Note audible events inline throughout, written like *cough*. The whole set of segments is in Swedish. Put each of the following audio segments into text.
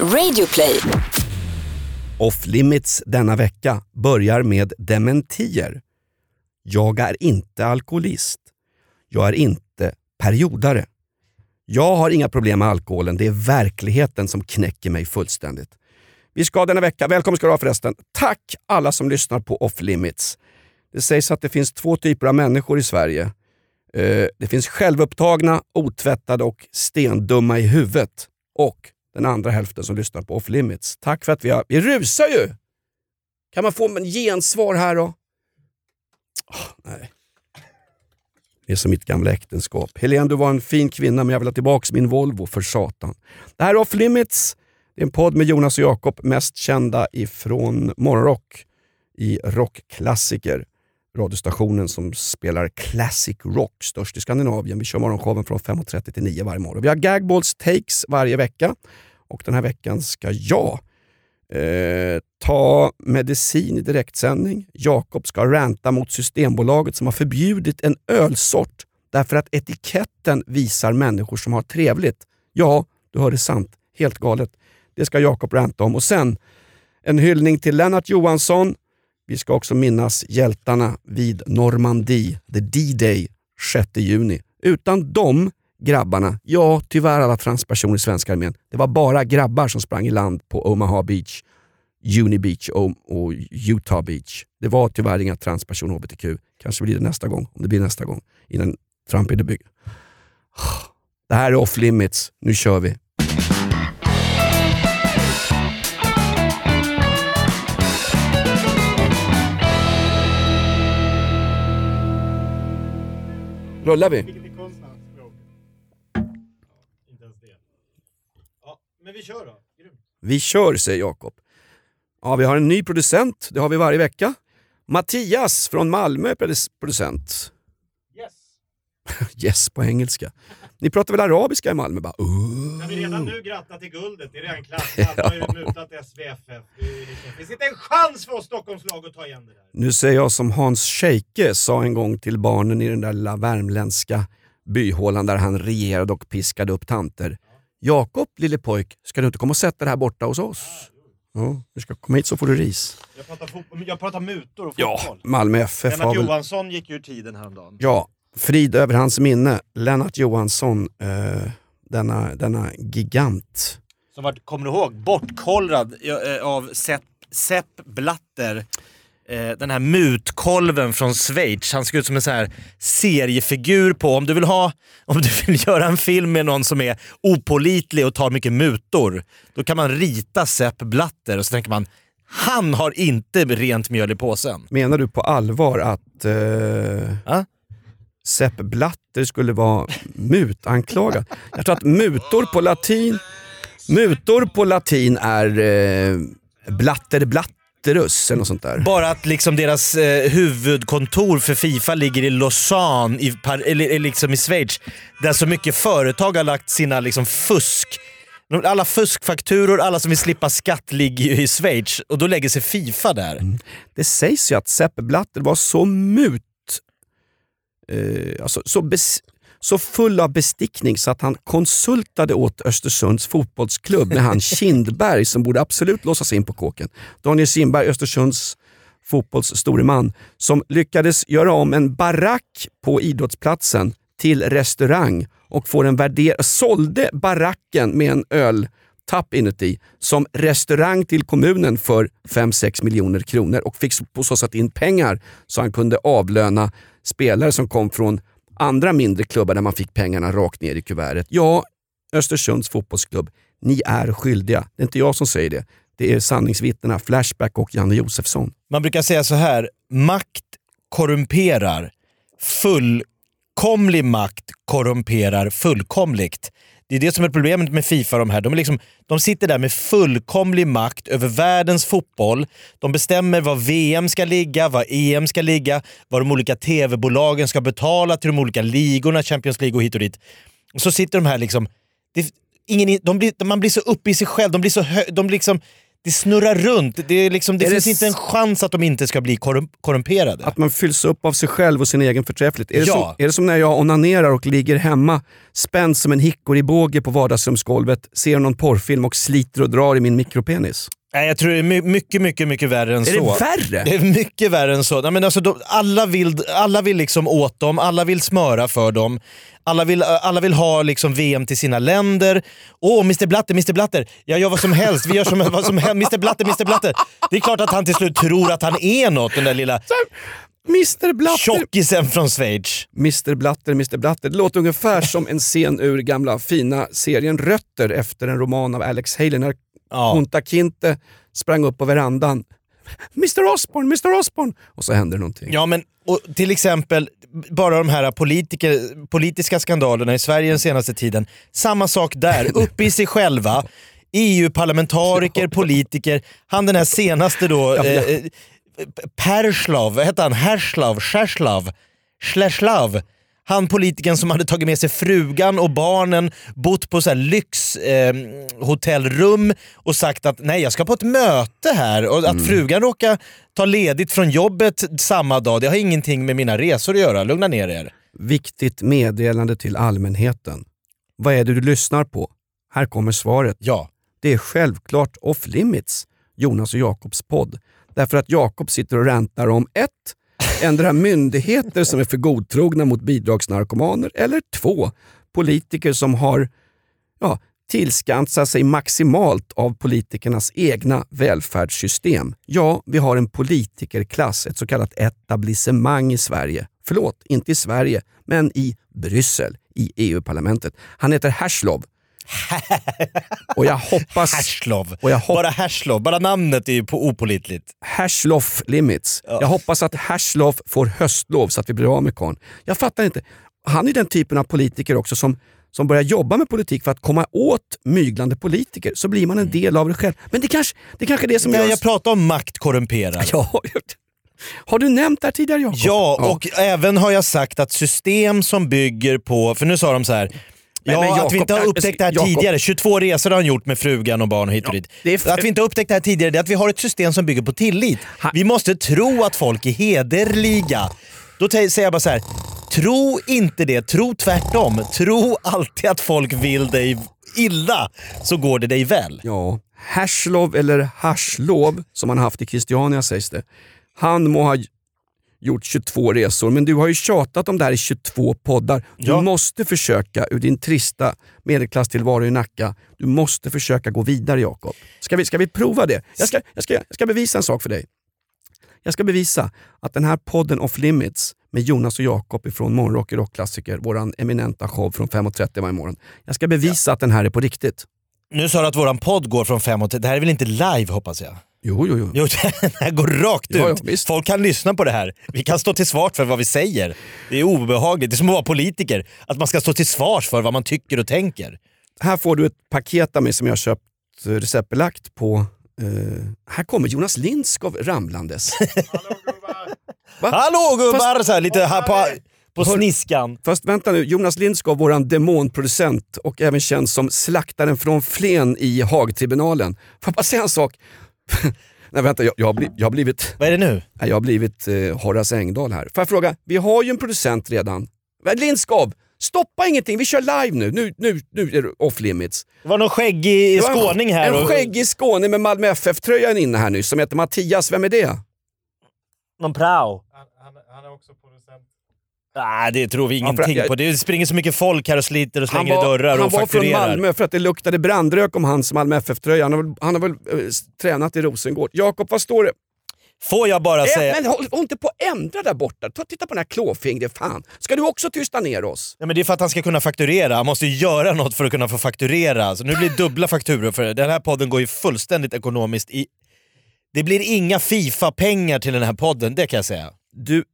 Radioplay. Off Limits denna vecka börjar med dementier. Jag är inte alkoholist. Jag är inte periodare. Jag har inga problem med alkoholen, det är verkligheten som knäcker mig fullständigt. Vi ska denna vecka, välkommen ska du ha förresten, tack alla som lyssnar på Off Limits. Det sägs att det finns två typer av människor i Sverige. Eh, det finns självupptagna, otvättade och stendumma i huvudet. Och den andra hälften som lyssnar på Off Limits. Tack för att vi har... Vi rusar ju! Kan man få en gensvar här då? Oh, nej. Det är som mitt gamla äktenskap. Helene, du var en fin kvinna men jag vill ha tillbaka min Volvo för satan. Det här är Off Limits. Det är en podd med Jonas och Jakob, mest kända ifrån Morgonrock i rockklassiker. Radiostationen som spelar classic rock, störst i Skandinavien. Vi kör morgonshowen från 5.30 till 9 varje morgon. Vi har Gagballs takes varje vecka och den här veckan ska jag eh, ta medicin i direktsändning. Jakob ska ranta mot Systembolaget som har förbjudit en ölsort därför att etiketten visar människor som har trevligt. Ja, du hörde sant. Helt galet. Det ska Jakob ranta om. Och sen en hyllning till Lennart Johansson. Vi ska också minnas hjältarna vid Normandie, the D-Day, 6 juni. Utan de grabbarna, ja tyvärr alla transpersoner i svenska armén, det var bara grabbar som sprang i land på Omaha Beach, Uni Beach och, och Utah Beach. Det var tyvärr inga transpersoner HBTQ. Kanske blir det nästa gång, om det blir nästa gång, innan Trump är bygg. *sighs* Det här är off limits, nu kör vi. Rullar vi? Vilket är konstnärens språk? Inte ens det. Ja, men vi kör då. Grymt. Vi kör, säger Jakob. Ja, vi har en ny producent, det har vi varje vecka. Mattias från Malmö är produ- producent. Yes! *laughs* Yes på engelska. Ni pratar väl arabiska i Malmö? Bara, uh. Kan vi redan nu gratta till guldet? Det är redan klart. *laughs* Alla har ju mutat SVFF. Det liksom- det finns inte en chans för oss Stockholmslag att ta igen det där. Nu säger jag som Hans Scheike sa en gång till barnen i den där lilla värmländska byhålan där han regerade och piskade upp tanter. Jakob, lille pojk, ska du inte komma och sätta dig här borta hos oss? Ja, du ska komma hit så får du ris. Jag pratar, jag pratar mutor och Ja, fotboll. Malmö FF har Lennart väl... Johansson gick ur tiden häromdagen. Ja, frid över hans minne. Lennart Johansson, eh, denna, denna gigant. Som var, kommer du ihåg, bortkollrad eh, av Sepp, Sepp Blatter. Eh, den här mutkolven från Schweiz. Han ser ut som en sån här seriefigur på, om du vill ha, om du vill *laughs* göra en film med någon som är opålitlig och tar mycket mutor, då kan man rita Sepp Blatter och så tänker man, han har inte rent mjöl i påsen. Menar du på allvar att eh, Ja? Sepp Blatter skulle vara mutanklagad? Jag tror att mutor på latin, mutor på latin är eh, blatter där. Bara att liksom deras eh, huvudkontor för Fifa ligger i Lausanne, i, Par- eller, eller liksom i Schweiz, där så mycket företag har lagt sina liksom, fusk alla fuskfakturor, alla som vill slippa skatt ligger ju i Schweiz och då lägger sig Fifa där. Det sägs ju att Sepp Blatter var så mut, eh, alltså, så, bes, så full av bestickning så att han konsultade åt Östersunds fotbollsklubb med han *laughs* Kindberg som borde absolut låsas in på kåken. Daniel Kindberg, Östersunds fotbolls store man, som lyckades göra om en barack på idrottsplatsen till restaurang och får en värder- sålde baracken med en öltapp inuti som restaurang till kommunen för 5-6 miljoner kronor och fick på så sätt in pengar så han kunde avlöna spelare som kom från andra mindre klubbar där man fick pengarna rakt ner i kuvertet. Ja, Östersunds fotbollsklubb, ni är skyldiga. Det är inte jag som säger det. Det är sanningsvittnena Flashback och Janne Josefsson. Man brukar säga så här, makt korrumperar. Fullkomlig makt korrumperar fullkomligt. Det är det som är problemet med Fifa. De, här. De, är liksom, de sitter där med fullkomlig makt över världens fotboll. De bestämmer var VM ska ligga, var EM ska ligga, vad de olika tv-bolagen ska betala till de olika ligorna, Champions League och hit och dit. Och så sitter de här liksom... Det, ingen, de blir, man blir så uppe i sig själv, de blir så hö, de blir liksom, det snurrar runt. Det, är liksom, det Är det finns s- inte en chans att de inte ska bli korrum- korrumperade. Att man fylls upp av sig själv och sin egen förträfflighet. Är det, Ja. som, är det som när jag onanerar och ligger hemma spänd som en hickoribåge på vardagsrumsgolvet, ser någon porrfilm och sliter och drar i min mikropenis? Nej, jag tror det är my- mycket, mycket, mycket värre än Är så. det värre? Det är mycket värre än så. Nej, men alltså, de, alla, vill, alla vill liksom åt dem, alla vill smöra för dem. Alla vill, alla vill ha liksom VM till sina länder. Åh, Mr Blatter, Mr Blatter. Jag gör vad som helst. Vi gör som, vad som helst. Mr Blatter, Mr Blatter. Det är klart att han till slut tror att han är något, den där lilla Mr Blatter. tjockisen från Schweiz. Mr Blatter, Mr Blatter. Det låter ungefär som en scen ur gamla fina serien Rötter efter en roman av Alex Haley när Ja. Kunta Kinte sprang upp på verandan. Mr Osborn, Mr Osborn! Och så händer någonting. Ja, men och till exempel bara de här politiker, politiska skandalerna i Sverige den senaste tiden. Samma sak där, *laughs* uppe i sig själva. EU-parlamentariker, politiker. Han den här senaste då, Ja, eh, ja. eh, Perslav, vad hette han? Herslav, Scherslav, Schleslav. Han politikern som hade tagit med sig frugan och barnen, bott på så här lyx eh, och sagt att nej jag ska på ett möte här och att frugan råkar ta ledigt från jobbet samma dag, det har ingenting med mina resor att göra. Lugna ner er. Viktigt meddelande till allmänheten. Vad är det du lyssnar på? Här kommer svaret. Ja. Det är självklart off limits, Jonas och Jakobs podd. Därför att Jakob sitter och räntar om ett, Ändra myndigheter som är för godtrogna mot bidragsnarkomaner eller två, politiker som har ja, tillskansat sig maximalt av politikernas egna välfärdssystem. Ja, vi har en politikerklass, ett så kallat etablissemang i Sverige. Förlåt, inte i Sverige, men i Bryssel, i EU-parlamentet. Han heter Herslov. *laughs* Och jag hoppas... Herslov. Och jag hop- Bara Herslov, bara namnet är ju på opålitligt. Herslov limits. Jag hoppas att Herslov får höstlov så att vi blir av med karln. Jag fattar inte. Han är den typen av politiker också som, som börjar jobba med politik för att komma åt myglande politiker. Så blir man en del av det själv. Men det kanske, det kanske är det som Nej, gör... jag pratar om makt korrumperar. Ja, *laughs* har du nämnt det här tidigare Jakob? Ja, och även har jag sagt att system som bygger på, för nu sa de så här. Men- Ja, men att vi inte har upptäckt det här Jakob. tidigare. 22 resor har han gjort med frugan och barn hit och dit. det är f- Att vi inte har upptäckt det här tidigare, det är att vi har ett system som bygger på tillit. Vi måste tro att folk är hederliga. Då säger jag bara så här. tro inte det, tro tvärtom. Tro alltid att folk vill dig illa, så går det dig väl. Ja, Herslov eller Harslov som han haft i Christiania sägs det. Han må ha gjort 22 resor, men du har ju tjatat om det här i 22 poddar. Du Ja. måste försöka ur din trista medelklasstillvaro i Nacka, du måste försöka gå vidare Jakob. Ska vi, ska vi prova det? Jag ska, jag, ska, jag ska bevisa en sak för dig. Jag ska bevisa att den här podden Off Limits med Jonas och Jakob ifrån Morgonrock Rockklassiker, våran eminenta show från 5.30 varje morgon. Jag ska bevisa att den här är på riktigt. Nu sa du att våran podd går från 5 till... Det här är väl inte live hoppas jag? Jo, jo, jo. Jo, *laughs* det här går rakt ut. Ja, ja, visst. Folk kan lyssna på det här. Vi kan stå till svars för vad vi säger. Det är obehagligt. Det är som att vara politiker. Att man ska stå till svars för vad man tycker och tänker. Här får du ett paket av mig som jag har köpt eh, receptbelagt på... eh, här kommer Jonas Lindskov ramlandes. *laughs* Va? Hallå gubbar! Så här, lite här på, på sniskan. Fast vänta nu, Jonas Lindskov, våran demonproducent och även känd som slaktaren från Flen i Haagtribunalen. Får jag bara säga en sak? *laughs* Nej vänta, jag, jag, har, bli, jag har blivit, Vad är det nu? nej, jag har blivit eh, Horace Engdahl här. Får jag fråga, vi har ju en producent redan. Men Lindskov, stoppa ingenting, vi kör live nu. Nu, nu, nu är det off limits. Det var någon skäggig en- skåning här. En och- skäggig skåning med Malmö FF-tröjan inne här nu som heter Mattias, vem är det? Någon prao. Han är också producent. Nej, det tror vi Ja, ingenting jag- på. Det springer så mycket folk här och sliter och Han slänger i var, dörrar han och var från fakturerar. Malmö för att det luktade brandrök om hans Malmö FF-tröja. Han har väl, han har väl eh, tränat i Rosengård. Jakob, vad står det? Får jag bara Äh, säga... men håll, håll inte på att ändra där borta. Ta, titta på den här klåfingret, fan. Ska du också tysta ner oss? Ja, men det är för att han ska kunna fakturera. Han måste ju göra något för att kunna få fakturera. Så nu blir det dubbla fakturor för det. Den här podden går ju fullständigt ekonomiskt i... Det blir inga Fifa-pengar till den här podden, det kan jag säga. Du,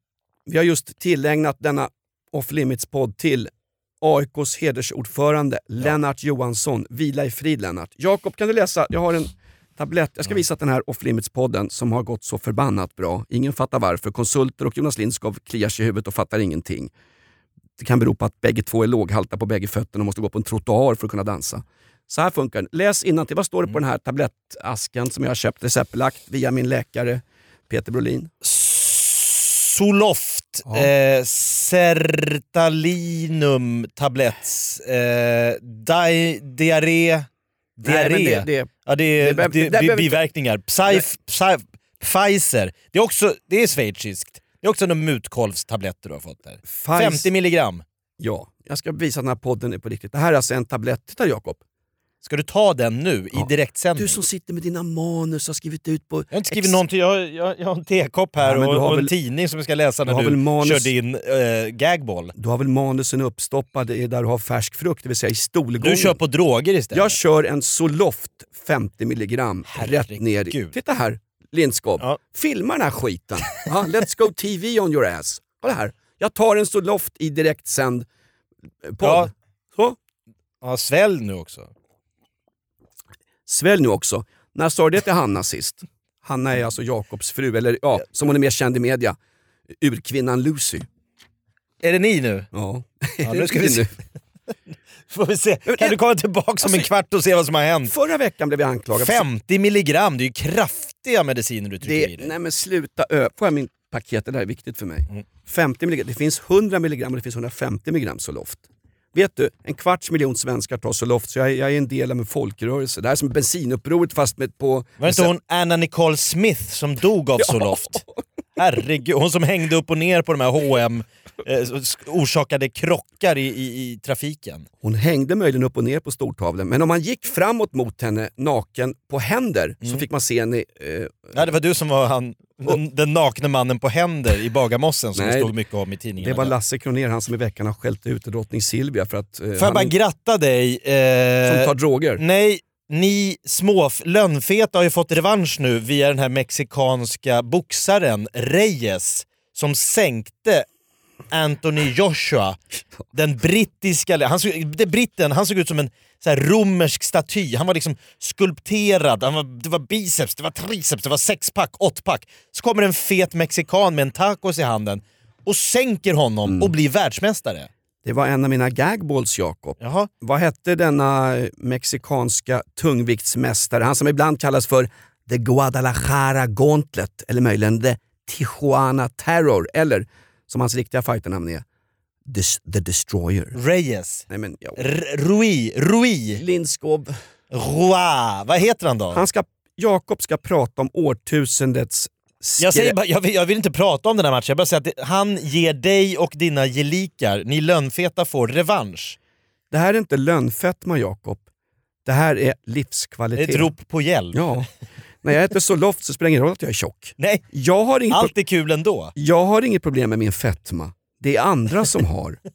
vi har just tillägnat denna Off Limits-podd till AIKs hedersordförande Lennart Johansson. Vila i frid Lennart. Jakob, kan du läsa? Jag har en tablett. Jag ska visa att den här Off Limits-podden som har gått så förbannat bra. Ingen fattar varför. Konsulter och Jonas Lindskov kliar sig i huvudet och fattar ingenting. Det kan bero på att bägge två är låghalta på bägge fötterna och måste gå på en trottoar för att kunna dansa. Så här funkar den. Läs innantill. Vad står det på den här tablettasken som jag har köpt receptbelagt via min läkare Peter Brolin? Zoloft, Ja. eh, Sertalinum tablets, eh, di, diarré, diarré. Nej, det, det, ja, det är det det, det biverkningar. Psy, Psy, Pfizer, det är också det är schweiziskt. Det är också några mutkolvstabletter du har fått där. Pfizer- 50 milligram. Ja, jag ska visa att den här podden är på riktigt. Det här är alltså en tablett. Titta Jakob. Ska du ta den nu Ja. i direktsändning? Du som sitter med dina manus har skrivit ut på... Jag har inte skrivit ex- någonting, jag, har- jag, jag har en tekopp här Ja, men och, du har och en väl- tidning som jag ska läsa du när har du väl manus- kör din eh, gagboll. Du har väl manusen uppstoppade där du har färsk frukt, det vill säga i stolgången. Du kör på droger istället. Jag kör en Zoloft 50 milligram rätt ner. i- Herregud. Titta här, Lindskov. Ja. Filma den här skiten. Ja, let's go TV on your ass. Kolla här. Jag tar en Zoloft i direktsänd podd. Ja. Så. Ja, svälj nu också. Svälj nu också. När sa du det till Hanna sist? Hanna är alltså Jakobs fru, eller ja, som hon är mer känd i media. Urkvinnan Lucy. Är det ni nu? Ja. Ja, *laughs* nu ska vi se. *laughs* Får vi se. Kan du komma tillbaka om en Alltså- kvart och se vad som har hänt? Förra veckan blev jag anklagad för 50 milligram, det är ju kraftiga mediciner du trycker i Det, dig. nej men sluta ö. Får jag min paket? Det där är viktigt för mig. Mm. 50 milligram. Det finns 100 milligram och det finns 150 milligram Zoloft. Vet du, en kvarts miljon svenskar tar Zoloft så jag, jag är en del av en folkrörelse. Det här är som bensinupproret fast med på... Var det inte hon Anna Nicole Smith som dog av *laughs* Zoloft? Herregud, hon som hängde upp och ner på de här H&M eh, orsakade krockar i, i, i trafiken. Hon hängde möjligen upp och ner på stortavlan men om man gick framåt mot henne naken på händer så Mm. fick man se henne... Eh, Ja, det var du som var han, den, den nakne mannen på händer i Bagarmossen som det stod mycket om i tidningarna. det var Lasse Kronér, han som i veckan har skällt ut drottning Silvia för att... Eh, Får jag bara gratta dig? Eh, som tar droger. Nej, ni små lönnfeta har ju fått revansch nu via den här mexikanska boxaren Reyes som sänkte Anthony Joshua, *laughs* den brittiska... Han såg, det britten, han såg ut som en så här romersk staty. Han var liksom skulpterad, han var, det var biceps, det var triceps, det var sexpack, åttpack. Så kommer en fet mexikan med en tacos i handen och sänker honom och blir världsmästare. Det var en av mina gagballs Jakob. Vad hette denna mexikanska tungviktsmästare, han som ibland kallas för The Guadalajara Gauntlet eller möjligen The Tijuana Terror eller som hans riktiga fighternamn är, The, The Destroyer. Reyes. Nej men, ja. Rui, Rui, Lindskov. Roa, vad heter han då? Han ska, Jakob ska prata om årtusendets jag, säger bara, jag, vill, jag vill inte prata om den här matchen, jag bara säger att det, han ger dig och dina gelikar, ni lönnfeta får revansch. Det här är inte lönnfetma Jakob. Det här är livskvalitet. Ett rop på hjälp. Ja. När jag äter så loft så spelar det ingen roll att jag är tjock. Nej, Jag har inget, allt är kul ändå. jag har inget problem med min fetma. Det är andra som har. *laughs*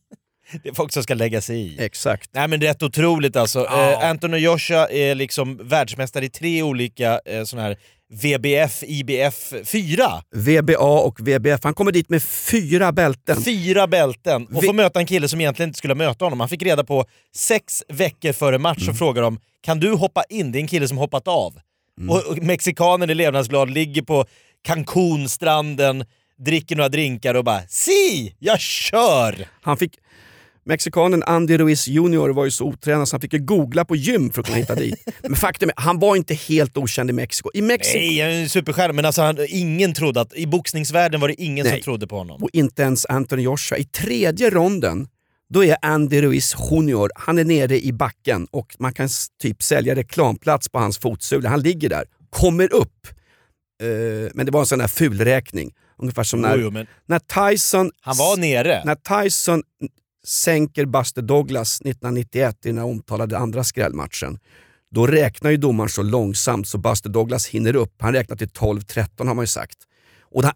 Det är folk som ska lägga sig i. Exakt. Nej men det är rätt otroligt alltså. Ja. Eh, Anthony Joshua är liksom världsmästare i tre olika eh, såna här VBF, IBF, fyra! VBA och VBF. Han kommer dit med fyra bälten. Fyra bälten och Vi- får möta en kille som egentligen inte skulle möta honom. Han fick reda på sex veckor före match Mm. och frågar de kan du hoppa in? Det är en kille som hoppat av. Mm. Och, och mexikanen är levnadsglad, ligger på Cancún-stranden, dricker några drinkar och bara si, jag kör! Han fick, mexikanen Andy Ruiz Jr var ju så otränad så han fick ju googla på gym för att kunna hitta dit. *laughs* Men faktum är, han var inte helt okänd i Mexiko. I Mexiko Nej, han är en superstjärna, men alltså, han, ingen trodde att, i boxningsvärlden var det ingen som Nej. trodde på honom. och inte ens Anthony Joshua. I tredje ronden då är Andy Ruiz Jr, han är nere i backen och man kan typ sälja reklamplats på hans fotsula. Han ligger där, kommer upp. Eh, men det var en sån där fulräkning. Ungefär som när, Jo, jo, när Tyson han var nere. När Tyson sänker Buster Douglas 1991 i den här omtalade andra skrällmatchen, då räknar ju domaren så långsamt så Buster Douglas hinner upp. Han räknar till 12-13 har man ju sagt. Och det,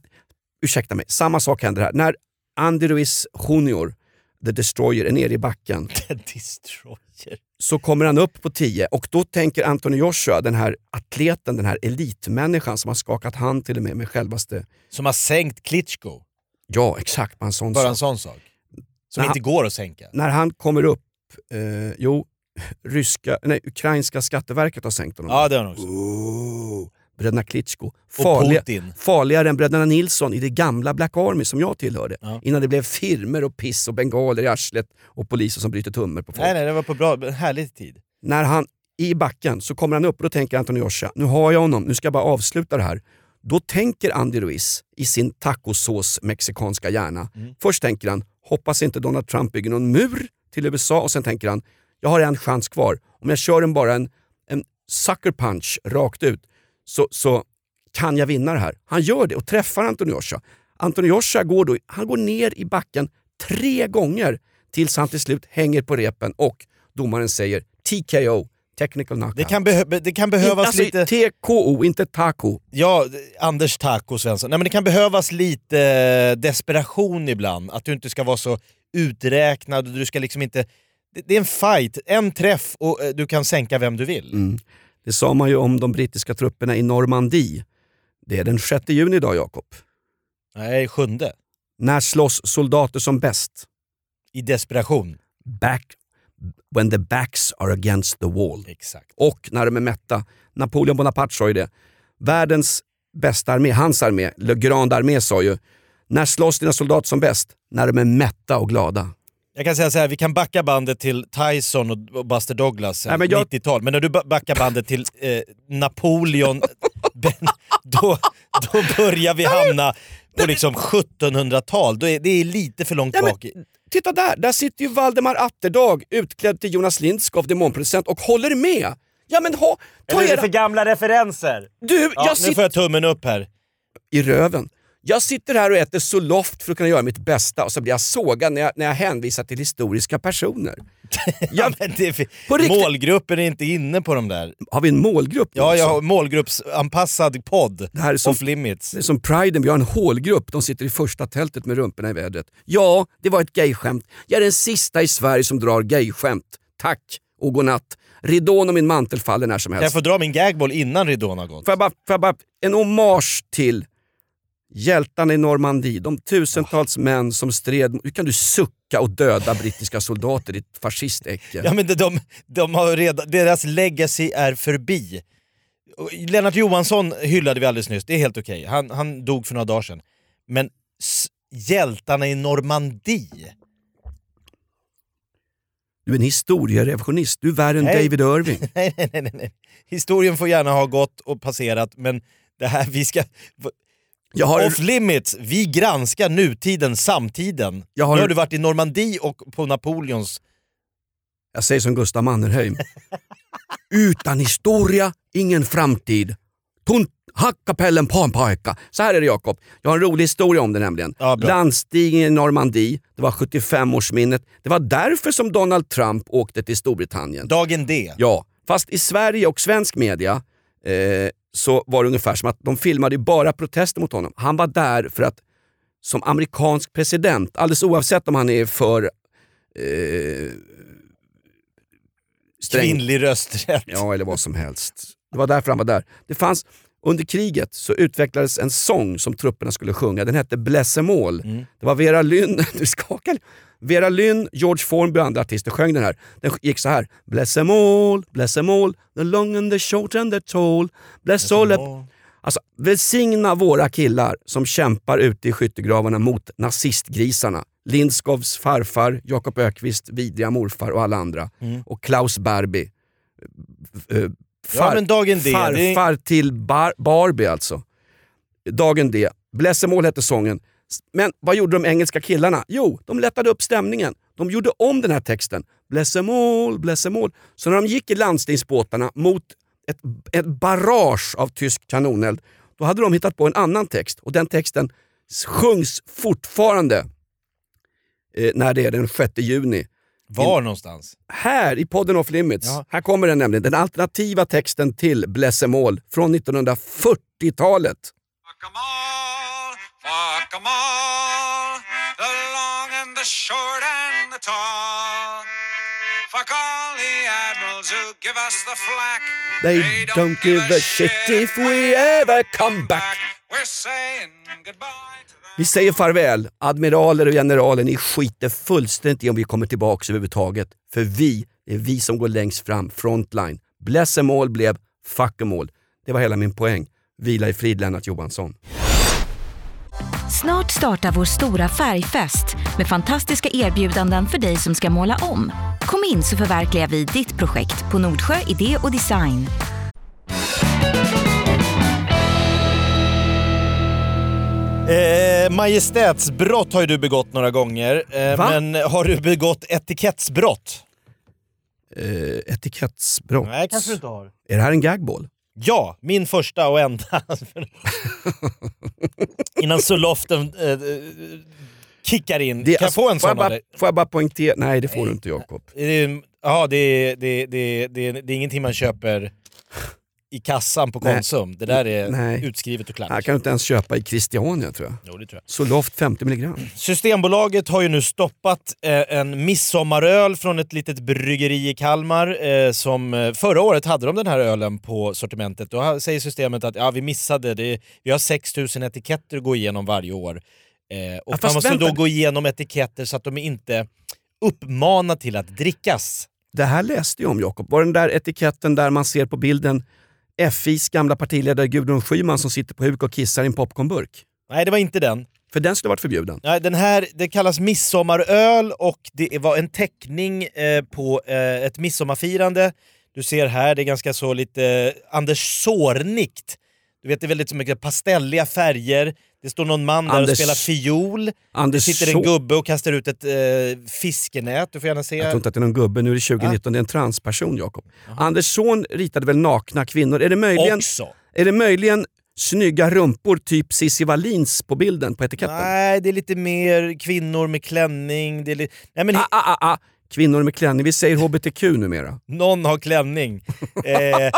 ursäkta mig, samma sak händer här. När Andy Ruiz Jr, The Destroyer, är nere i backen *laughs* Destroyer. Så kommer han upp på 10 och då tänker Anthony Joshua, den här atleten, den här elitmänniskan som har skakat hand till och med med självaste... Som har sänkt Klitschko. Ja, exakt. Bara en sån Bara sak. en sån sak. Som Nej, inte går att sänka. när han kommer upp, eh, jo, *laughs* ryska, nej, ukrainska skatteverket har sänkt honom. Ja, det har han också. Oh, bröderna Klitschko. Farliga, farligare än bröderna Nilsson i det gamla Black Army som jag tillhörde. Ja. Innan det blev firmer och piss och bengaler i arslet och poliser som bryter tummor på folk. Nej, nej, det var på bra, härlig tid. När han i backen så kommer han upp och då tänker Antonio Joshua, nu har jag honom, nu ska jag bara avsluta det här. Då tänker Andy Ruiz i sin tacosås mexikanska hjärna. Först tänker han, hoppas inte Donald Trump bygger någon mur till USA och sen tänker han, jag har en chans kvar. Om jag kör en bara en, en sucker punch rakt ut så, så kan jag vinna det här. Han gör det och träffar Antonio Joshua. Går, då, han går ner i backen tre gånger tills han till slut hänger på repen och domaren säger TKO, technical knockout. Det kan, behö det kan behövas alltså, lite... TKO, inte taco. Ja, Anders Taco Svensson. Nej, men det kan behövas lite eh, desperation ibland. Att du inte ska vara så uträknad. och Du ska liksom inte... det, det är en fight, en träff och eh, du kan sänka vem du vill. Mm. Det sa man ju om de brittiska trupperna i Normandie. Det är den 6 juni idag, Jakob. Nej, sjunde. När slåss soldater som bäst? I desperation. Back, when the backs are against the wall. Exakt. Och när de är mätta. Napoleon Bonaparte sa ju det. Världens bästa armé, hans armé, Le Grande Armé sa ju när slåss dina soldater som bäst? När de är mätta och glada. Jag kan säga så här, vi kan backa bandet till Tyson och- Buster Douglas, Nej, men jag- 90-tal. Men när du ba- backar bandet till eh, Napoleon, *laughs* ben, då, då börjar vi hamna på liksom 1700-tal. Då är, det är lite för långt men- bak. i- Titta där, där sitter ju Valdemar Atterdag utklädd till Jonas Lindskov, demonproducent och håller med. Ja men ha, ta Eller är det era... för gamla referenser? Du, Ja, jag nu sitter får jag tummen upp här. i röven. Jag sitter här och äter Zoloft för att kunna göra mitt bästa och så blir jag sågad när jag, när jag hänvisar till historiska personer. *laughs* Ja, Jag, men det målgruppen är inte inne på de där. har vi en målgrupp Ja, jag har målgruppsanpassad podd. Det här är som- Off limits. Det är som priden, vi har en hålgrupp. De sitter i första tältet med rumporna i vädret. Ja, det var ett gayskämt. Jag är den sista i Sverige som drar gayskämt. Tack och godnatt. Ridån och min mantel faller när som helst. jag få dra min gagball innan ridån har gått? Får jag bara, får jag bara, en hommage till hjältarna i Normandie. De tusentals män som stred. Hur kan du sucka och döda brittiska soldater, ditt fascistäcke? Ja, men de, de, de har redan, deras legacy är förbi. Lennart Johansson hyllade vi alldeles nyss, det är helt okej. Han, han dog för några dagar sedan. Men hjältarna i Normandie? Du är en historierevisionist. Du är värre än. David Irving. *laughs* Nej, nej, nej, nej. Historien får gärna ha gått och passerat, men det här vi ska... Jag har, Off limits, vi granskar nutiden, samtiden. Jag har- Nu har du varit i Normandie och på Napoleons... jag säger som Gustav Mannerheim. Utan historia, ingen framtid. Tunt Hackapellen på en pojka. Så här är det Jakob. Jag har en rolig historia om det nämligen. Ja, bra. Landstigningen i Normandie, det var 75-årsminnet. Det var därför som Donald Trump åkte till Storbritannien. Dagen D. Ja, fast i Sverige och svensk media eh, så var det ungefär som att de filmade bara protester mot honom. Han var där för att som amerikansk president, alldeles oavsett om han är för eh, sträng Kvinnlig rösträtt. Ja, eller vad som helst. Det var därför han var där. Det fanns, under kriget så utvecklades en sång som trupperna skulle sjunga. Den hette Blessemål. Mm. Det var Vera Lynn, *laughs* du skakar. Vera Lynn, George Formby och andra artister sjöng den här. Den gick så här. Blessemål, blessemål, the long and the short and the tall. Bless all. Alltså, välsigna våra killar som kämpar ute i skyttegravarna mot nazistgrisarna. Lindskovs farfar, Jakob Ökvist vidriga morfar och alla andra. Mm. Och Klaus Barbie. Eh, Ja, dagen D, det Farfar till bar, Barbie alltså. Dagen D. Blessemål hette sången. Men vad gjorde de engelska killarna? Jo, de lättade upp stämningen. De gjorde om den här texten. Blessemål, blessemål. Så när de gick i landstingsbåtarna mot ett, ett barrage av tysk kanoneld, då hade de hittat på en annan text. Och den texten sjungs fortfarande eh, när det är den 6 juni. Var någonstans? Här i podden Off Limits, Ja. här kommer den nämligen. Den alternativa texten till Blessemål från 1940-talet. Fuck 'em all, fuck 'em all, the long and the short and the tall. Fuck all the admirals who give us the flack. They don't give a shit if we ever come back. We're saying goodbye. Vi säger farväl, admiraler och generaler, ni skiter fullständigt i om vi kommer tillbaka överhuvudtaget. För vi, det är vi som går längst fram, frontline. Blessemål blev fuck him all. Det var hela min poäng. Vila i frid Lennart Johansson. Snart startar vår stora färgfest med fantastiska erbjudanden för dig som ska måla om. Kom in så förverkligar vi ditt projekt på Nordsjö Idé och Design. Eh, majestätsbrott har ju du begått några gånger, eh, Va? men har du begått etikettsbrott? Eh, etikettsbrott. Nej, kanske du inte har. Är det här en gagball? Ja, min första och enda. *laughs* Innan Soloften eh, eh, kickar in. Det- kan jag få en sån av dig? Får jag bara poängtera? Nej, det får du inte Jakob. Eh, Ja, det är, det, det, det, det är ingenting man köper i kassan på Nej. Konsum. Det där är Nej. utskrivet och klart. Jag kan du inte ens köpa i Christiania tror jag. Jo, det tror jag. Zoloft 50 milligram. Systembolaget har ju nu stoppat eh, en midsommaröl från ett litet bryggeri i Kalmar. Eh, som eh, Förra året hade de den här ölen på sortimentet. Då säger systemet att ja, vi missade det. Vi har 6000 etiketter att gå igenom varje år. Eh, och Ja, man måste vänta. då gå igenom etiketter så att de inte uppmanar till att drickas. Det här läste jag om Jakob. Var den där etiketten där man ser på bilden FIs gamla partiledare Gudrun Schyman som sitter på huk och kissar i en popcornburk? Nej, det var inte den. För den skulle varit förbjuden. Nej, den här det kallas midsommaröl och det var en teckning eh, på eh, ett midsommarfirande. Du ser här, det är ganska så lite eh, Anders Zornikt. Du vet, det är väldigt så mycket pastelliga färger. Det står någon man där och Anders- spelar fiol. Det Anders sitter en gubbe och kastar ut ett eh, fiskenät. Du får gärna se. Jag tror inte att det är någon gubbe, nu är det 2019, det är en transperson Jakob. Anders son ritade väl nakna kvinnor? Är det möjligen, Också. är det möjligen snygga rumpor typ Cissi Wallins på bilden på etiketten? Nej, det är lite mer kvinnor med klänning. Det är li- Nej, men Ah, ah, ah, ah. Kvinnor med klänning, vi säger HBTQ numera. Någon har klänning. Eh,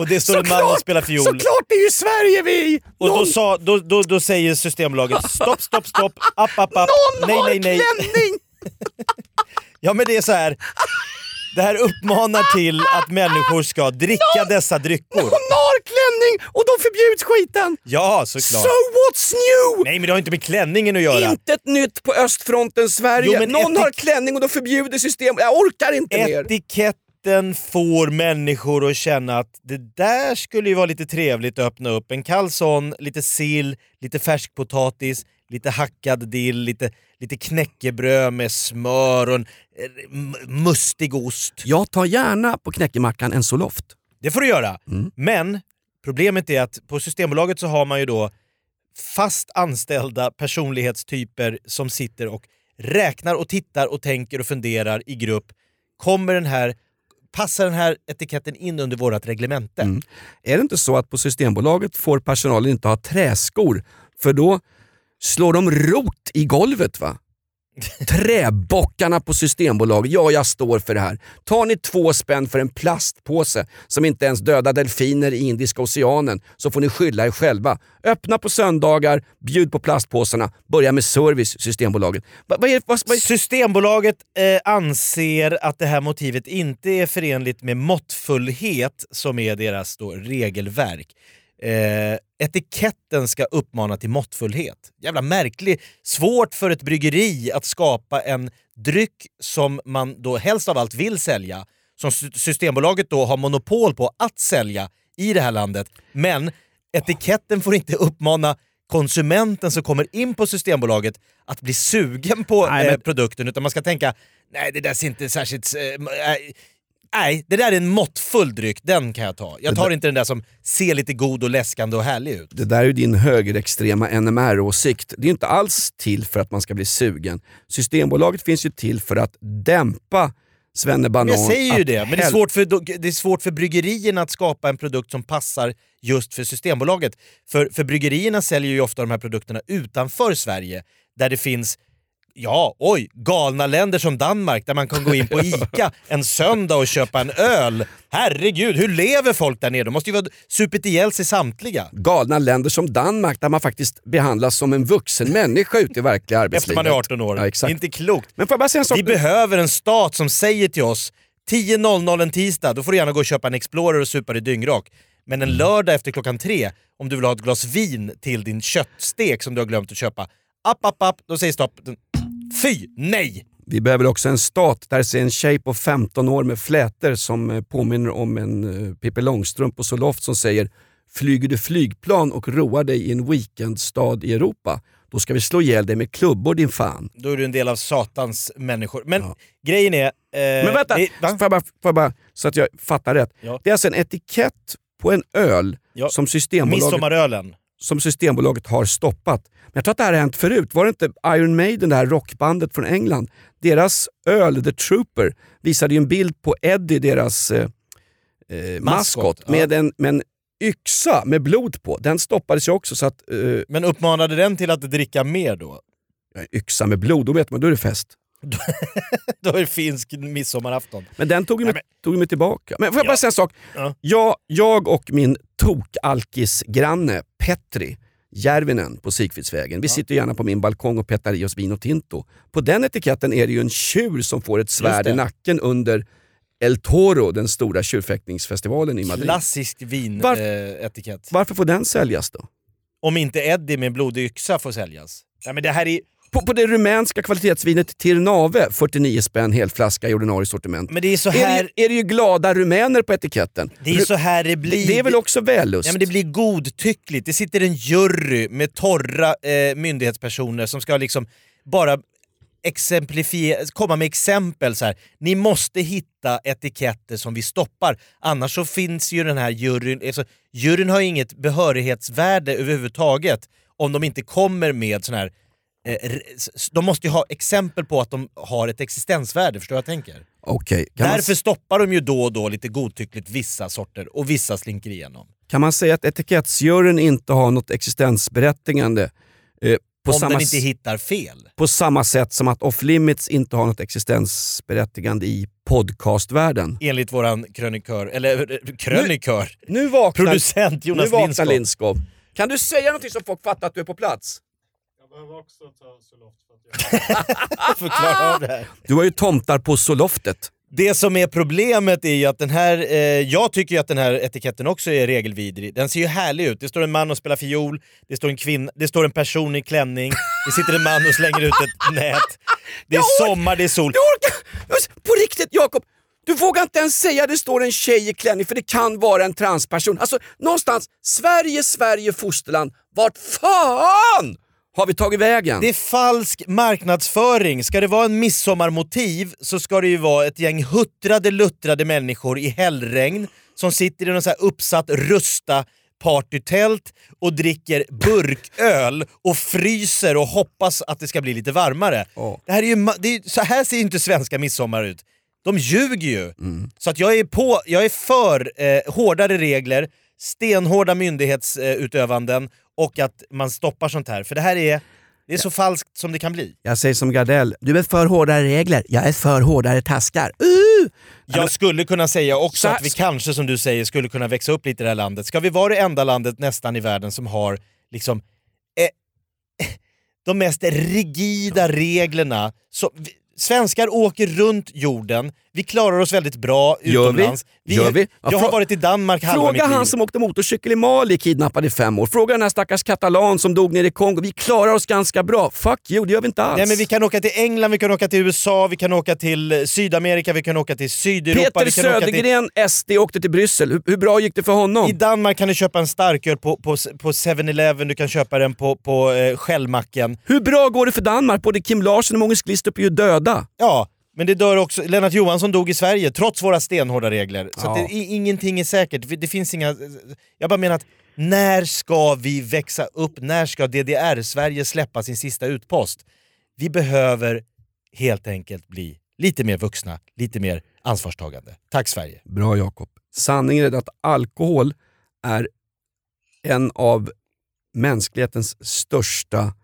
och det står en man och spelar fiol. Såklart, det är ju Sverige vi! Och då, Någon- sa, då, då, då säger Systembolaget stopp, stopp, stopp, app, app, app. Någon nej, har nej, nej. klänning! *laughs* Ja men det är så här. Det här uppmanar till att människor ska dricka dessa dryckor. Hon har klänning och då skiten! Ja, So såklart. what's new? Nej men det har inte med klänningen att göra. Intet nytt på östfronten Sverige. Jo, men Någon har klänning och då förbjuder system. Jag orkar inte mer. Etiketten får människor att känna att det där skulle ju vara lite trevligt att öppna upp. En kall sån, lite sill, lite färskpotatis, lite hackad dill, lite, lite knäckebröd med smör och en eh, mustig ost. Jag tar gärna på knäckemackan en Zoloft. Det får du göra. Mm. Men problemet är att på Systembolaget så har man ju då fast anställda personlighetstyper som sitter och räknar och tittar och tänker och funderar i grupp. Kommer den här, passar den här etiketten in under vårt reglemente? Mm. Är det inte så att på Systembolaget får personalen inte ha träskor för då slår de rot i golvet va? Träbockarna på Systembolaget, ja jag står för det här. Tar ni två spänn för en plastpåse som inte ens dödar delfiner i Indiska oceanen så får ni skylla er själva. Öppna på söndagar, bjud på plastpåsarna, börja med service Systembolaget. Va, vad är, vad, vad är, Systembolaget eh, anser att det här motivet inte är förenligt med måttfullhet som är deras då, regelverk. Eh, etiketten ska uppmana till måttfullhet. Jävla märklig. Svårt för ett bryggeri att skapa en dryck som man då helst av allt vill sälja, som Sy- Systembolaget då har monopol på att sälja i det här landet. Men etiketten får inte uppmana konsumenten som kommer in på Systembolaget att bli sugen på Nej, eh, men- produkten, utan man ska tänka nej det där ser inte särskilt... Eh, nej, det där är en måttfull dryck, den kan jag ta. Jag tar inte den där som ser lite god och läskande och härlig ut. Det där är ju din högerextrema NMR-åsikt. Det är inte alls till för att man ska bli sugen. Systembolaget finns ju till för att dämpa. Men jag säger ju det, men det är, svårt för, det är svårt för bryggerierna att skapa en produkt som passar just för Systembolaget. För, för bryggerierna säljer ju ofta de här produkterna utanför Sverige, där det finns Ja, oj, galna länder som Danmark där man kan gå in på *laughs* ICA en söndag och köpa en öl. Herregud, hur lever folk där nere? De måste ju vara supit ihjäl sig samtliga. Galna länder som Danmark där man faktiskt behandlas som en vuxen människa ute i verkliga Efter arbetslivet. man är 18 år. Ja, exakt. Inte klokt. Men får jag bara säga en sak? Vi behöver en stat som säger till oss 10.00 en tisdag, då får du gärna gå och köpa en Explorer och supa dig dyngrak. Men en lördag efter klockan tre, om du vill ha ett glas vin till din köttstek som du har glömt att köpa, app, app, app, då säger stopp. Fy, nej! Vi behöver också en stat där ser en tjej på 15 år med flätor som eh, påminner om en uh, Pippi Långstrump på Zoloft som säger “Flyger du flygplan och roar dig i en weekendstad i Europa, då ska vi slå ihjäl dig med klubbor din fan. Då är du en del av satans människor. Men Ja. grejen är... Eh, Men vänta, det- va? får jag bara, får jag bara, så att jag fattar rätt. Ja. Det är alltså en etikett på en öl Ja. som, systembolaget, Midsommarölen. Som Systembolaget har stoppat. Men jag tror att det här har hänt förut. Var det inte Iron Maiden, det här rockbandet från England? Deras öl, The Trooper, visade ju en bild på Eddie, deras eh, eh, maskot, ja. med, en, med en yxa med blod på. Den stoppades ju också. Så att, eh, Men uppmanade den till att dricka mer då? ja, yxa med blod, då vet man, då är det fest. *laughs* Då är det finsk midsommarafton. Men den tog ju mig, tog mig tillbaka. Men får jag Ja. bara säga en sak? Ja. Jag, jag och min tokalkis-granne Petri Järvinen på Sigfridsvägen. Vi sitter gärna på min balkong och petar i oss vin och tinto. På den etiketten är det ju en tjur som får ett svärd i nacken under El Toro, den stora tjurfäktningsfestivalen i Madrid. Klassisk Var- vinetikett. Varför får den säljas då? Om inte Eddie med blodig yxa får säljas. Nej, men det här är, På, på det rumänska kvalitetsvinet Tirnave, 49 spänn helflaska i ordinarie sortiment. men det är så Är här det, är det ju glada rumäner på etiketten? det, är så här det blir. det är väl också vällust? Ja, men det blir godtyckligt. Det sitter en jury med torra eh, myndighetspersoner som ska liksom bara exemplifiera, komma med exempel. Så här. Ni måste hitta etiketter som vi stoppar, annars så finns ju den här juryn... Alltså, juryn har inget behörighetsvärde överhuvudtaget om de inte kommer med sån här... Eh, de måste ju ha exempel på att de har ett existensvärde, förstår jag tänker? Okej, kan, man, Därför stoppar de ju då och då lite godtyckligt vissa sorter och vissa slinker igenom. kan man säga att etikettsjuryn inte har något existensberättigande eh, på, om samma, den inte hittar fel. på samma sätt som att Off Limits inte har något existensberättigande i podcastvärlden? Enligt våran krönikör, eller eh, krönikör, Nu vaknar, producent nu Jonas vaknar Lindskog. Lindskov. Kan du säga någonting så folk fattar att du är på plats? Jag behöver också ta Zoloft för att jag... *laughs* Förklara av det här. Du har ju tomtar på Soloftet. Det som är problemet är ju att den här, eh, jag tycker ju att den här etiketten också är regelvidrig. Den ser ju härlig ut. Det står en man och spelar fiol, det står en, kvinna, det står en person i klänning, det sitter en man och slänger ut ett *laughs* nät. Det är sommar, det är sol. Du orkar! På riktigt Jakob! Du vågar inte ens säga det står en tjej i klänning för det kan vara en transperson. Alltså någonstans, Sverige, Sverige, fosterland. Vart fan har vi tagit vägen? Det är falsk marknadsföring. Ska det vara en midsommarmotiv så ska det ju vara ett gäng huttrade luttrade människor i hällregn som sitter i någon så uppsatt rusta partytält och dricker burköl och fryser och hoppas att det ska bli lite varmare. Ja. Det här är ju, det är, så här ser ju inte svenska midsommar ut. De ljuger ju. Så att jag är, på, jag är för eh, hårdare regler, stenhårda myndighetsutövanden och att man stoppar sånt här. För det här är, det är så falskt som det kan bli. Jag säger som Gardell, du är för hårdare regler, jag är för hårdare taskar. Uh! Jag skulle kunna säga också att vi kanske, som du säger, skulle kunna växa upp lite i det här landet. Ska vi vara det enda landet nästan i världen som har liksom eh, *laughs* de mest rigida reglerna. Så, svenskar åker runt jorden, vi klarar oss väldigt bra Gör vi? utomlands. Gör vi? Ja, jag har varit i Danmark halva Fråga mitt liv. han som åkte motorcykel i Mali kidnappad i fem år. Fråga den här stackars katalan som dog nere i Kongo. Vi klarar oss ganska bra. Fuck you, det gör vi inte alls. Nej, men vi kan åka till England, vi kan åka till USA, vi kan åka till eh, Sydamerika, vi kan åka till Sydeuropa. Peter vi åka till... Södergren, SD, åkte till Bryssel. Hur, hur bra gick det för honom? I Danmark kan du köpa en starköl på, på, på 7-Eleven, du kan köpa den på, på eh, Shellmacken. Hur bra går det för Danmark? Både Kim Larsson och Många Glistrup är ju döda. Ja, men det dör också. Lennart Johansson dog i Sverige trots våra stenhårda regler. Så Ja. det, ingenting är säkert. Det finns inga... Jag bara menar att när ska vi växa upp? När ska DDR-Sverige släppa sin sista utpost? Vi behöver helt enkelt bli lite mer vuxna, lite mer ansvarstagande. Tack Sverige! Bra Jakob. Sanningen är att alkohol är en av mänsklighetens största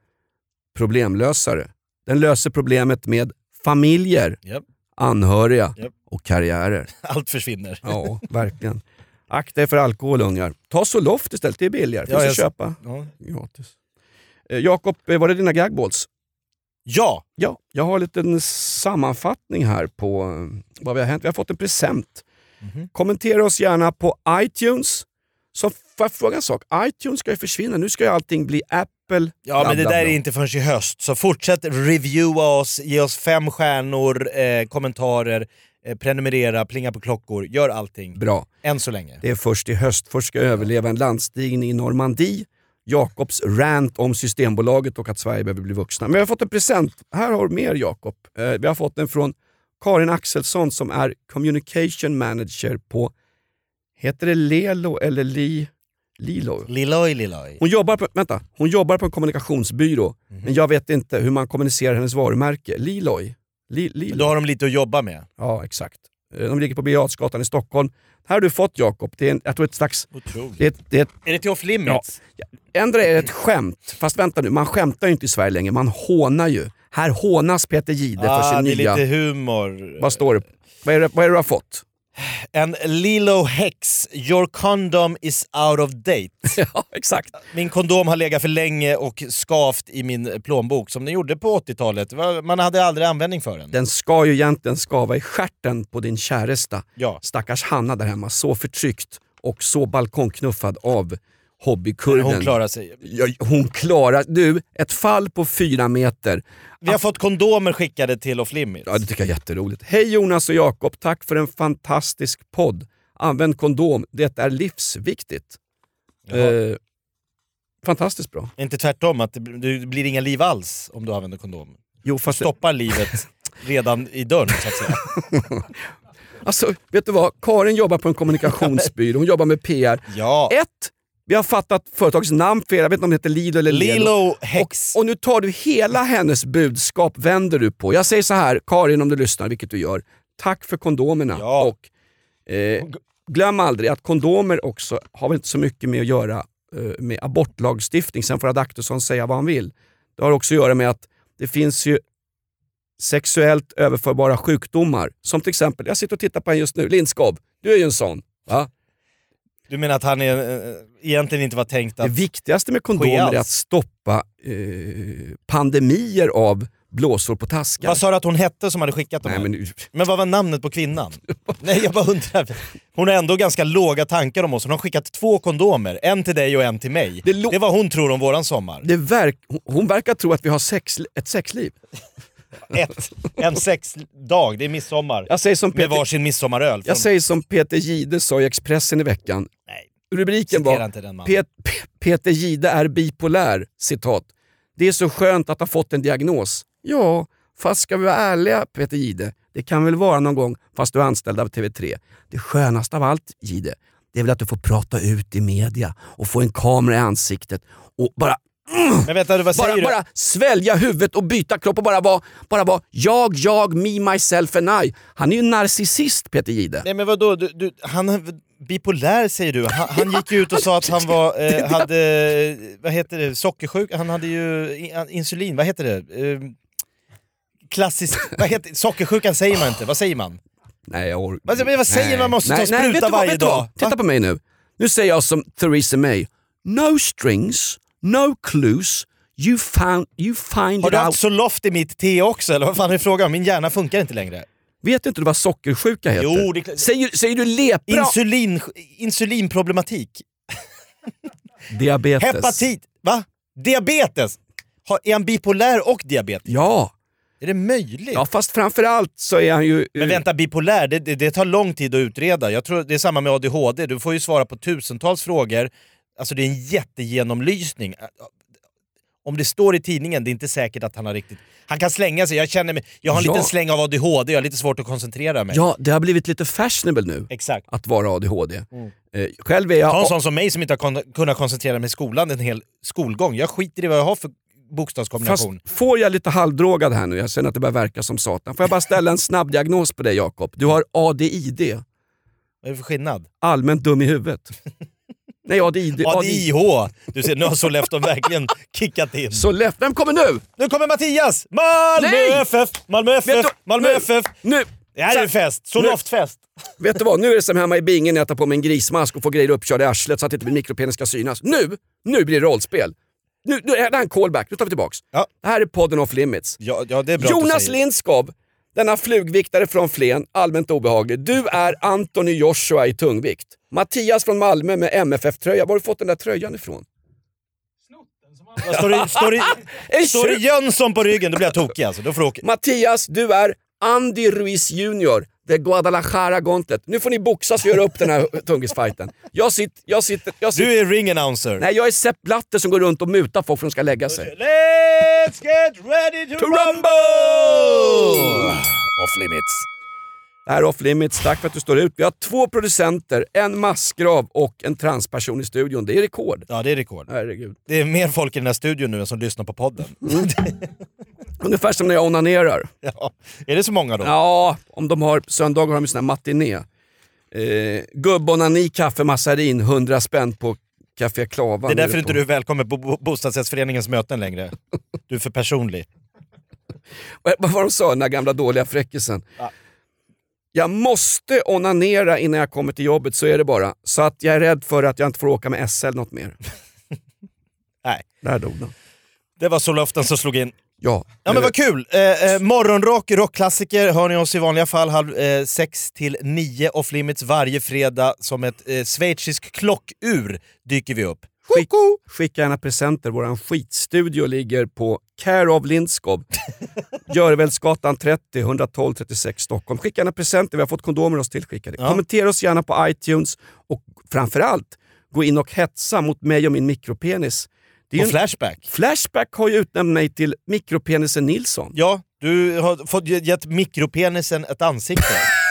problemlösare. Den löser problemet med familjer, Japp. anhöriga Japp. och karriärer. *laughs* Allt försvinner. Ja, verkligen. Akta er för alkohol ungar. Ta Zoloft istället, det är billigare. Ja, Finns jag- att köpa Ja. gratis. Eh, Jakob, eh, var det dina gagballs? ja, Ja, jag har en liten sammanfattning här på eh, vad vi har hänt. Vi har fått en present. Mhm. Kommentera oss gärna på iTunes. Så får jag fråga en sak? iTunes ska ju försvinna. Nu ska ju allting bli Apple. Ja men det där är inte förrän i höst, så fortsätt reviewa oss, ge oss fem stjärnor, eh, kommentarer, eh, prenumerera, plinga på klockor, gör allting. Bra. Än så länge. Det är först i höst. Först ska jag överleva en landstigning i Normandie. Jakobs rant om Systembolaget och att Sverige behöver bli vuxna. Men vi har fått en present. Här har du mer Jakob. Eh, vi har fått den från Karin Axelsson som är communication manager på, heter det Lelo eller Li, Lilo? Lilloj, lilloj. Hon jobbar, på, vänta, hon jobbar på en kommunikationsbyrå, Mhm. men jag vet inte hur man kommunicerar hennes varumärke. Liloy? Li, Lilo. Då har de lite att jobba med. Ja, exakt. Eh, De ligger på Birger i Stockholm. Här har du fått Jakob. Det är en, jag tror ett slags... Otroligt. Det det är det till off limits? ändra är ett skämt. Fast vänta nu, man skämtar ju inte i Sverige längre. Man hånar ju. Här hånas Peter för ah, sin det är nya... lite humor. Vad står det? Vad är det, vad är det du har fått? En Lilo Hex, your condom is out of date. *laughs* ja, exakt. Min kondom har legat för länge och skavt i min plånbok som den gjorde på 80-talet. Det var- Man hade aldrig användning för den. Den ska ju egentligen skava i stjärten på din käresta. Ja. Stackars Hanna där hemma. Så förtryckt och så balkongknuffad av hobbykurden. Hon klarar sig. Ja, hon klarar... Du, ett fall på fyra meter. Vi har fått kondomer skickade till off limits. Ja, det tycker jag är jätteroligt. Hej Jonas och Jakob, tack för en fantastisk podd. Använd kondom, det är livsviktigt. Eh, fantastiskt bra. Inte tvärtom, att det, det blir inga liv alls om du använder kondom. Jo, fast Stoppar livet *laughs* redan i dörren så att säga. alltså, vet du vad? Karin jobbar på en kommunikationsbyrå, hon jobbar med PR. Ja. Ett, vi har fattat företagets namn fel, jag vet inte om det heter Lilo eller Lelo. Lilo Hex. Och nu tar du hela hennes budskap, vänder du på. Jag säger så här, Karin om du lyssnar, vilket du gör. Tack för kondomerna. Ja. Och, eh, glöm aldrig att kondomer också har väl inte så mycket med att göra eh, med abortlagstiftning. Sen får Adaktusson säga vad han vill. Det har också att göra med att det finns ju sexuellt överförbara sjukdomar. Som till exempel, jag sitter och tittar på en just nu, Lindskov. Du är ju en sån. Va? Du menar att han är, eh, egentligen inte var tänkt Det att... viktigaste med kondomer är att stoppa eh, pandemier av blåsor på taskar. Vad sa du att hon hette som hade skickat dem Nej, men, Men vad var namnet på kvinnan? *laughs* Nej jag bara undrar. Hon har ändå ganska låga tankar om oss. Hon har skickat två kondomer, en till dig och en till mig. Det Det, lo- är vad hon tror om våran sommar. det verk, hon- hon verkar tro att vi har sex, ett sexliv. Ett, en sexdag, det är midsommar. Jag säger som Med Peter, varsin midsommaröl. Från... jag säger som Peter Gide sa i Expressen i veckan. Nej, Rubriken citera var inte den. Pet, Peter Gide är bipolär, citat. Det är så skönt att ha fått en diagnos. Ja, fast ska vi vara ärliga Peter Gide, det kan väl vara någon gång fast du är anställd av TV3. Det skönaste av allt Gide, det är väl att du får prata ut i media och få en kamera i ansiktet och bara Men vänta, vad säger bara, du? bara svälja huvudet och byta kropp och bara vara bara vara jag, jag, me, myself and I. Han är ju narcissist Peter Gide. Nej men vadå, du, du, han bipolär säger du. Han, han gick ut och sa att han var, *laughs* eh, hade, eh, vad heter det, sockersjuka, han hade ju in- insulin, vad heter det? Eh, klassisk, vad heter Sockersjukan säger man inte, vad säger man? Nej, jag or- Vad- men vad säger nej. man? Måste ta nej, spruta nej, varje vad? dag. Titta på mig nu. Nu säger jag som Theresa May. No strings, no clues, you, found, you find Har du haft Zoloft i mitt te också eller vad fan är frågan? Min hjärna funkar inte längre. Vet inte du vad sockersjuka heter? Jo, det säger, säger du lepra? Insulin, insulinproblematik. *laughs* Diabetes. Hepatit. Va? Diabetes? Har, är han bipolär och diabetes? Ja. Är det möjligt? ja, fast framförallt så är han ju... Men eh, vänta, bipolär, det, det, det tar lång tid att utreda. Jag tror det är samma med ADHD, du får ju svara på tusentals frågor. Alltså det är en jättegenomlysning. Om det står i tidningen, det är inte säkert att han har riktigt... Han kan slänga sig, jag känner mig... Jag har en Ja. liten släng av ADHD, jag har lite svårt att koncentrera mig. Ja, det har blivit lite fashionable nu Exakt. att vara ADHD. Mm. Eh, själv är jag... Ta en sån som mig som inte har kon- kunnat koncentrera mig i skolan en hel skolgång. Jag skiter i vad jag har för Fast bokstavskombination. får jag lite halvdrogad här nu, jag känner att det börjar verka som satan. Får jag bara ställa en snabb diagnos på dig Jakob? Du har ADID, Vad är det för skillnad? allmänt dum i huvudet. *laughs* Nej, ADID. ADIH! Du ser, nu har Sollefteå verkligen kickat in. *laughs* Lätt. Vem kommer nu? Nu kommer Mattias! Malmö Nej! FF! Malmö FF! Malmö nu, FF! Nu! Det här är Så- fest! Soloftfest! Vet du vad, nu är det som hemma i bingen när jag tar på mig en grismask och får grejer uppkörda i arslet så att inte min mikropenis ska synas. Nu, nu blir det rollspel. Nu, nu, det här är en callback, nu tar vi tillbaks. Ja. Det här är podden off limits. Ja, ja, Jonas. Lindskov, denna flugviktare från Flen, allmänt obehaglig. Du är Anthony Joshua i tungvikt. Mattias från Malmö med MFF-tröja. Var har du fått den där tröjan ifrån? Står det, står det, *laughs* står det Jönsson på ryggen, då blir jag tokig alltså. Då får du åka. Mattias, du är Andy Ruiz Jr. The Guadalajara Gauntlet. Nu får ni boxas och göra upp den här tungisfighten. Jag sitter, jag sitter, jag sitter. Du är ring announcer. Nej, jag är Sepp Blatter som går runt och mutar folk för att de ska lägga sig. Let's get ready to, To rumble! Off limits. Det här är Off Limits, tack för att du står ut. Vi har två producenter, en massgrav och en transperson i studion. Det är rekord. Ja, det är rekord. Herregud. Det är mer folk i den här studion nu än som lyssnar på podden. *laughs* Ungefär som när jag onanerar. Ja. Är det så många då? Ja, om de har, söndagar har de sån här matiné. Eh, Gubbonani, kaffe, massarin, 100 spänn på Café Klavan. Det är därför på. inte du är välkommen på Bo- bostadsrättsföreningens möten längre. Du är för personlig. *laughs* Vad vad var de sa, den där gamla dåliga fräckisen? Ja. Jag måste onanera innan jag kommer till jobbet, så är det bara. Så att jag är rädd för att jag inte får åka med SL något mer. *laughs* Nej, Där dog den. det var så luften som slog in. Ja, Ja men vad kul! Eh, eh, morgonrock, rockklassiker hör ni oss i vanliga fall halv eh, sex till nio off limits varje fredag som ett eh, schweizisk klockur dyker vi upp. Skick, skicka gärna presenter. Vår skitstudio ligger på Care of Lindskov. Görvelsgatan 30, 112 36 Stockholm. Skicka gärna presenter. Vi har fått kondomer oss tillskickade. Ja. Kommentera oss gärna på iTunes och framförallt gå in och hetsa mot mig och min mikropenis. Det är ju en, Flashback. Flashback har ju utnämnt mig till mikropenisen Nilsson. Ja, du har fått ge- gett mikropenisen ett ansikte.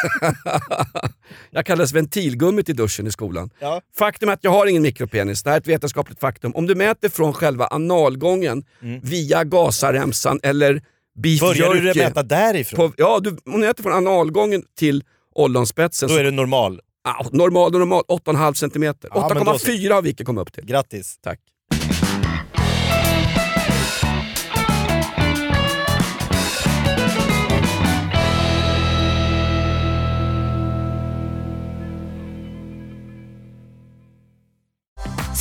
*laughs* Jag kallades ventilgummit i duschen i skolan. Ja. Faktum är att jag har ingen mikropenis. Det här är ett vetenskapligt faktum. Om du mäter från själva analgången via gasaremsan eller beef Mm. Börjar du mäta därifrån? På, ja, du, om du mäter från analgången till ollonspetsen. Då är det normal. ah, normal och normal, 8,5 cm. Ja, men då så. 8,4 har Vicky kommit upp till. Grattis. Tack.